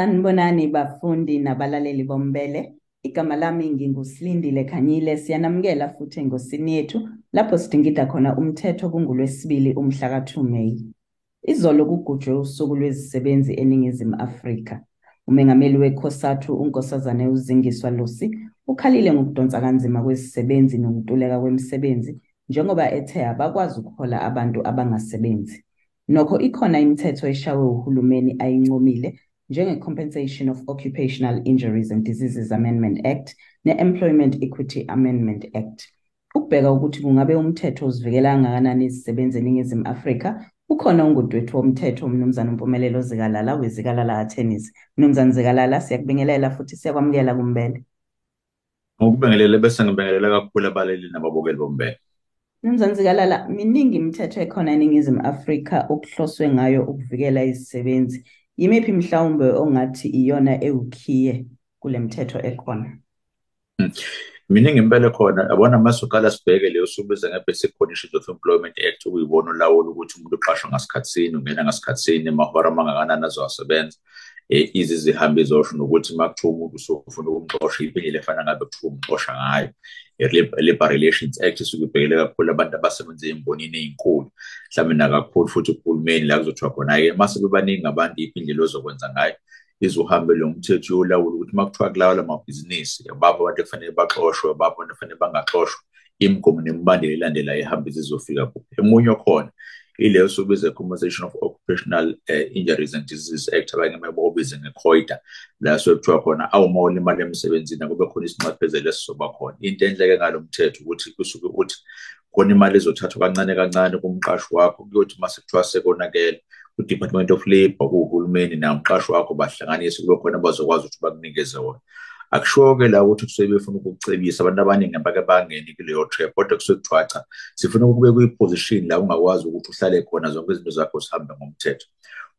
Sanibonani bafundi nabalaleli bombele. Igama lami nginguSilindile Khanyile siyanamukela futhi engosini yethu lapho sidingida khona umthetho kungulwesibili umhla ka-2 Meyi. Izolo kugujwe usuku lwezisebenzi eNingizimu Afrika. Umengameli weCOSATU uNkosazane uZingiswa Lusi ukhalile ngokudonsa kanzima kwezisebenzi nokuntuleka kwemisebenzi njengoba ethe abakwazi ukuhola abantu abangasebenzi. Nokho ikhona imithetho eshawe uhulumeni ayincomile njenge-Compensation of Occupational Injuries and Diseases Amendment Act ne-Employment Equity Amendment Act. Ukubheka ukuthi kungabe umthetho uzivikela kangakanani izisebenzi eNingizimu Afrika, ukhona ungudwethu womthetho umnumzane uMpumelelo Zikalala weZikalala Attorneys. Mnumzane Zikalala siyakubingelela futhi siyakwamukela kumbele. Ngokubingelela bese ngibingelela kakhulu abaleli nababukeli bombele. Mnumzane Zikalala, miningi imithetho ekhona eNingizimu Afrika okuhloswe ngayo ukuvikela izisebenzi. Yimiphi mhlawumbe ongathi iyona ewukhiye kule mithetho ekhona? Miningi impela khona yabona mase uqala sibheke leyo subiza nge-Basic Conditions of Employment Act ukuyibona ulawula ukuthi umuntu uqashwa ngasikhathi sini ungena ngasikhathi sini amahora amangakanani azowasebenza eh izi zihambe izosho nokuthi makuthiwa umuntu usufuna ukumxosha ipindile efana ngabe kuthiwa umxosha ngayo i-Labor Relations Act isuke ibhekele kakhulu abantu abasebenza embonini ezinkulu mhlawumbe nakakhulu futhi uhulumeni la kuzothiwa khona-ke mase bebaningi abantu ipindlela ozokwenza ngayo izuhambe lo mthetho yolawula ukuthi makuthiwa kulawula amabhizinisi abapho abantu ekufanele baxoshwe abapho abantu ekufanele bangaxoshwa imigomo nemibandela elandelayo ihambe zizofika kuphi. Emunye okhona ileyo sobiza compensation of occupational uh, injuries and diseases act abanye bayibize nge-COIDA la sekuthiwa khona awuma olimala emsebenzini kube khona isinxephezelo esizoba khona. Into enhle-ke ngalo mthetho ukuthi kusuke ukuthi khona imali ezothathwa kancane kancane kumqashi wakho kuyothi mase kuthiwa sekonakele ku-department of labour kuwuhulumeni namqashi wakho bahlanganise kube khona abazokwazi ukuthi bakunikeze wona. Akusho-ke la ukuthi kusuke befuna ukukucebisa abantu abaningi abake bangeni kuleyo trap kodwa kusuke kuthiwa cha sifuna ukube kuyi-position la ungakwazi ukuthi uhlale khona zonke izinto zakho zihambe ngomthetho.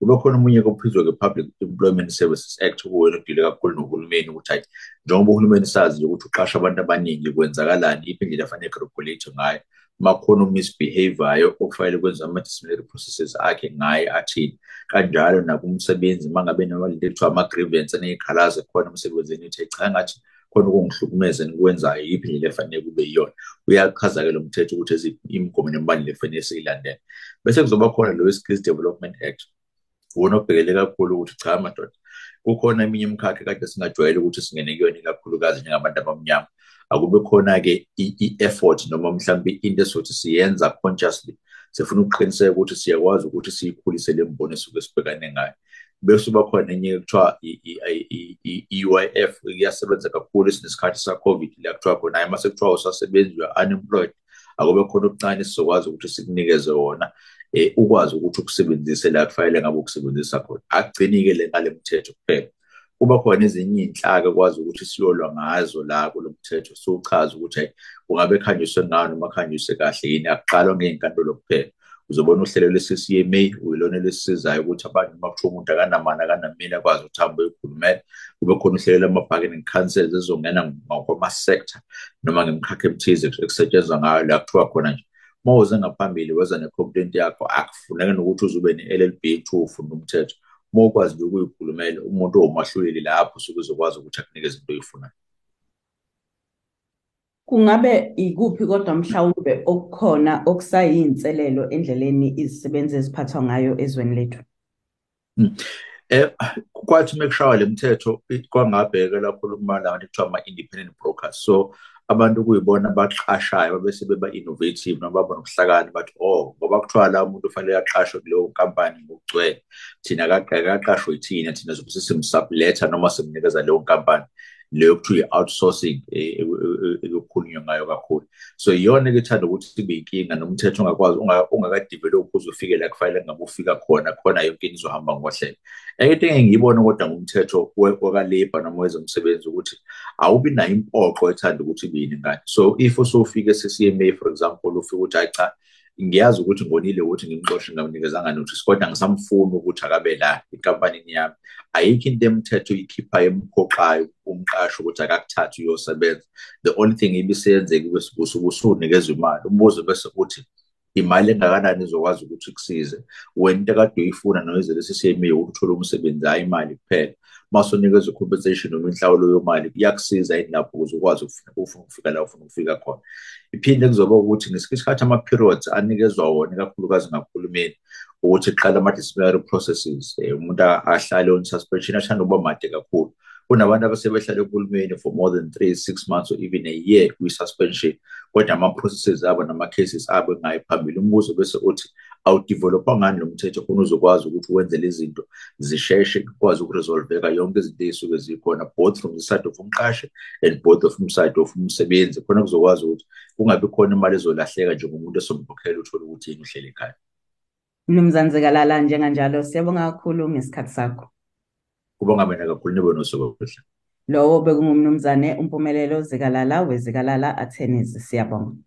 Kube khona omunye kuphizwa ke-Public Employment Services Act kuwena odile kakhulu nohulumeni ukuthi hayi njengoba uhulumeni sazi ukuthi uqasha abantu abaningi kwenzakalani iphi indlela afanele kuregulate ngayo makhona umisbehavior okufanele kwenziwe ama-disciplinary processes akhe ngaye athini kanjalo nakumsebenzi uma ngabe namalento ekuthiwa ama-grievance aneyikhalazo khona emsebenzini ethe cha ngathi khona ukungihlukumeza nikwenzayo yiphi indlela efanele kube yiyona. Uyachaza-ke lo mthetho ukuthi eziphi imigomo nemibandela efanele siyilandele bese kuzoba khona lo we-skills development act wona obhekele kakhulu ukuthi cha madoda kukhona eminye imikhakha kade singajwayele ukuthi singene kuyona ikakhulukazi njengabantu abamnyama. Akube khona-ke i-effort noma mhlawumbe into esothi siyenza consciously sifuna ukuqiniseka ukuthi siyakwazi ukuthi siyikhulise le mbono esuke sibhekane ngayo. Bese uba khona enye kuthiwa i-UIF iyasebenza kakhulu esinesikhathi sa-COVID la kuthiwa khona hayi mase kuthiwa usasebenzi you are unemployed akube khona okuncane sizokwazi ukuthi sikunikeze wona um ukwazi ukuthi ukusebenzise la kufanele ngabe ukusebenzisa khona. Akugcini-ke le ngale mthetho kuphela. Kuba khona ezinye iy'nhlaka ekwazi ukuthi siyolwa ngazo la kulo mthetho siwuchaze ukuthi hayi kungabe khanyiswe ngayo noma khanyiswe kahle yini akuqalwa ngey'nkantolo kuphela. Uzobona uhlelo lwe-CCMA uyilona lesisizayo ukuthi abantu noma kuthiwa umuntu akanamani akanamini akwazi ukuthi hambe eyokhulumela kube khona uhlelo lama-bargaining councils ezizongena ngokwama-sector noma ngemkhakha emthizeekusetshenzwa ngayo la kuthiwa khona nje. Uma uze ngaphambili weza ne-complaint yakho akufuneki nokuthi uze ube ne-LLB kuthiwa ufunda umthetho. Uma ukwazi nje ukuyikhulumela umuntu owumahluleli lapho usuke uzokwazi ukuthi akunikeze into oyifunayo Kungabe ikuphi kodwa mhlawumbe okukhona okusayinselelo endleleni izisebenzi eziphathwa ngayo ezweni lethu? Eh kwathi mekushawa le mthetho kwangabheka lapho kumala kuthiwa ama-independent brokers. So abantu kuyibona abaqashayo bese beba innovative noma babona ukuhlakani bathi oh ngoba kuthiwa la umuntu ufanele aqashwe kuleyo nkampani ngokugcwele thina akaqashwe thina thina zobe simsubletha noma simnikeza leyo nkampani. Leyo kuthiwa i-outsourcing ekukhulunywa ngayo kakhulu. So iyona-ke ethanda ukuthi ibe inkinga nomthetho ungakwazi ungakadevelophi uze ufike la kufanele ngabe ufika khona khona yonke into izohamba ngohlelo. Enye into engiyibona kodwa ngumthetho wakalabor noma wezomsebenzi ukuthi awubi nayo impoqo ethanda ukuthi ibe yiningane so if usufika ese-CMA for example ufike ukuthi hayi cha ngiyazi ukuthi ngonile ukuthi ngimxoshe ngamnikezanga notice kodwa ngisamfuna ukuthi akabe la enkampanini yami. Ayikho into emthetho ikhipha emphoqayo umqashi ukuthi akakuthathe uyosebenza. The only thing ibisenzeka usuke usunikezwa imali. Umbuzo bese uthi imali engakanani izokwazi ukuthi kusize wena into ekade uyifuna noyize lesi siyemiwe ukuthola umsebenzi hayi imali kuphela. Mase unikezwe compensation noma inhlawulo yomali kuyakusiza yini lapho ukuze ukwazi ufuna ukufika la ufuna ukufika khona? Iphinde kuzoba ukuthi ngesikhathi ama-periods anikezwa wona ikakhulukazi ngahulumeni ukuthi kuqala ama-disciplinary processes um umuntu ahlale on suspension athanda ukuba made kakhulu. Kunabantu abasebehlale kuhulumeni for more than three six months or even a year kwi-suspension kodwa ama-processes abo nama-cases abo engayi phambili. Umbuzo bese uthi awudevelopha ngani lo mthetho khona uzokwazi ukuthi wenze lezi zinto? Zisheshe kukwazi ukuresolveka yonke izinto ey'suke zikhona both from the side of umqashi and both of side of umsebenzi. Khona kuzokwazi ukuthi kungabi khona imali ezolahleka njengomuntu esomkhokhela uthole ukuthi yini uhlele ekhaya. Mnumzane Zikalala njenganjalo siyabonga kakhulu ngesikhathi sakho. Kubonga mina kakhulu nibe nosuku oluhle. Lowo bekungumnumzane umpumelelo Zikalala wezikalala Attorneys siyabonga.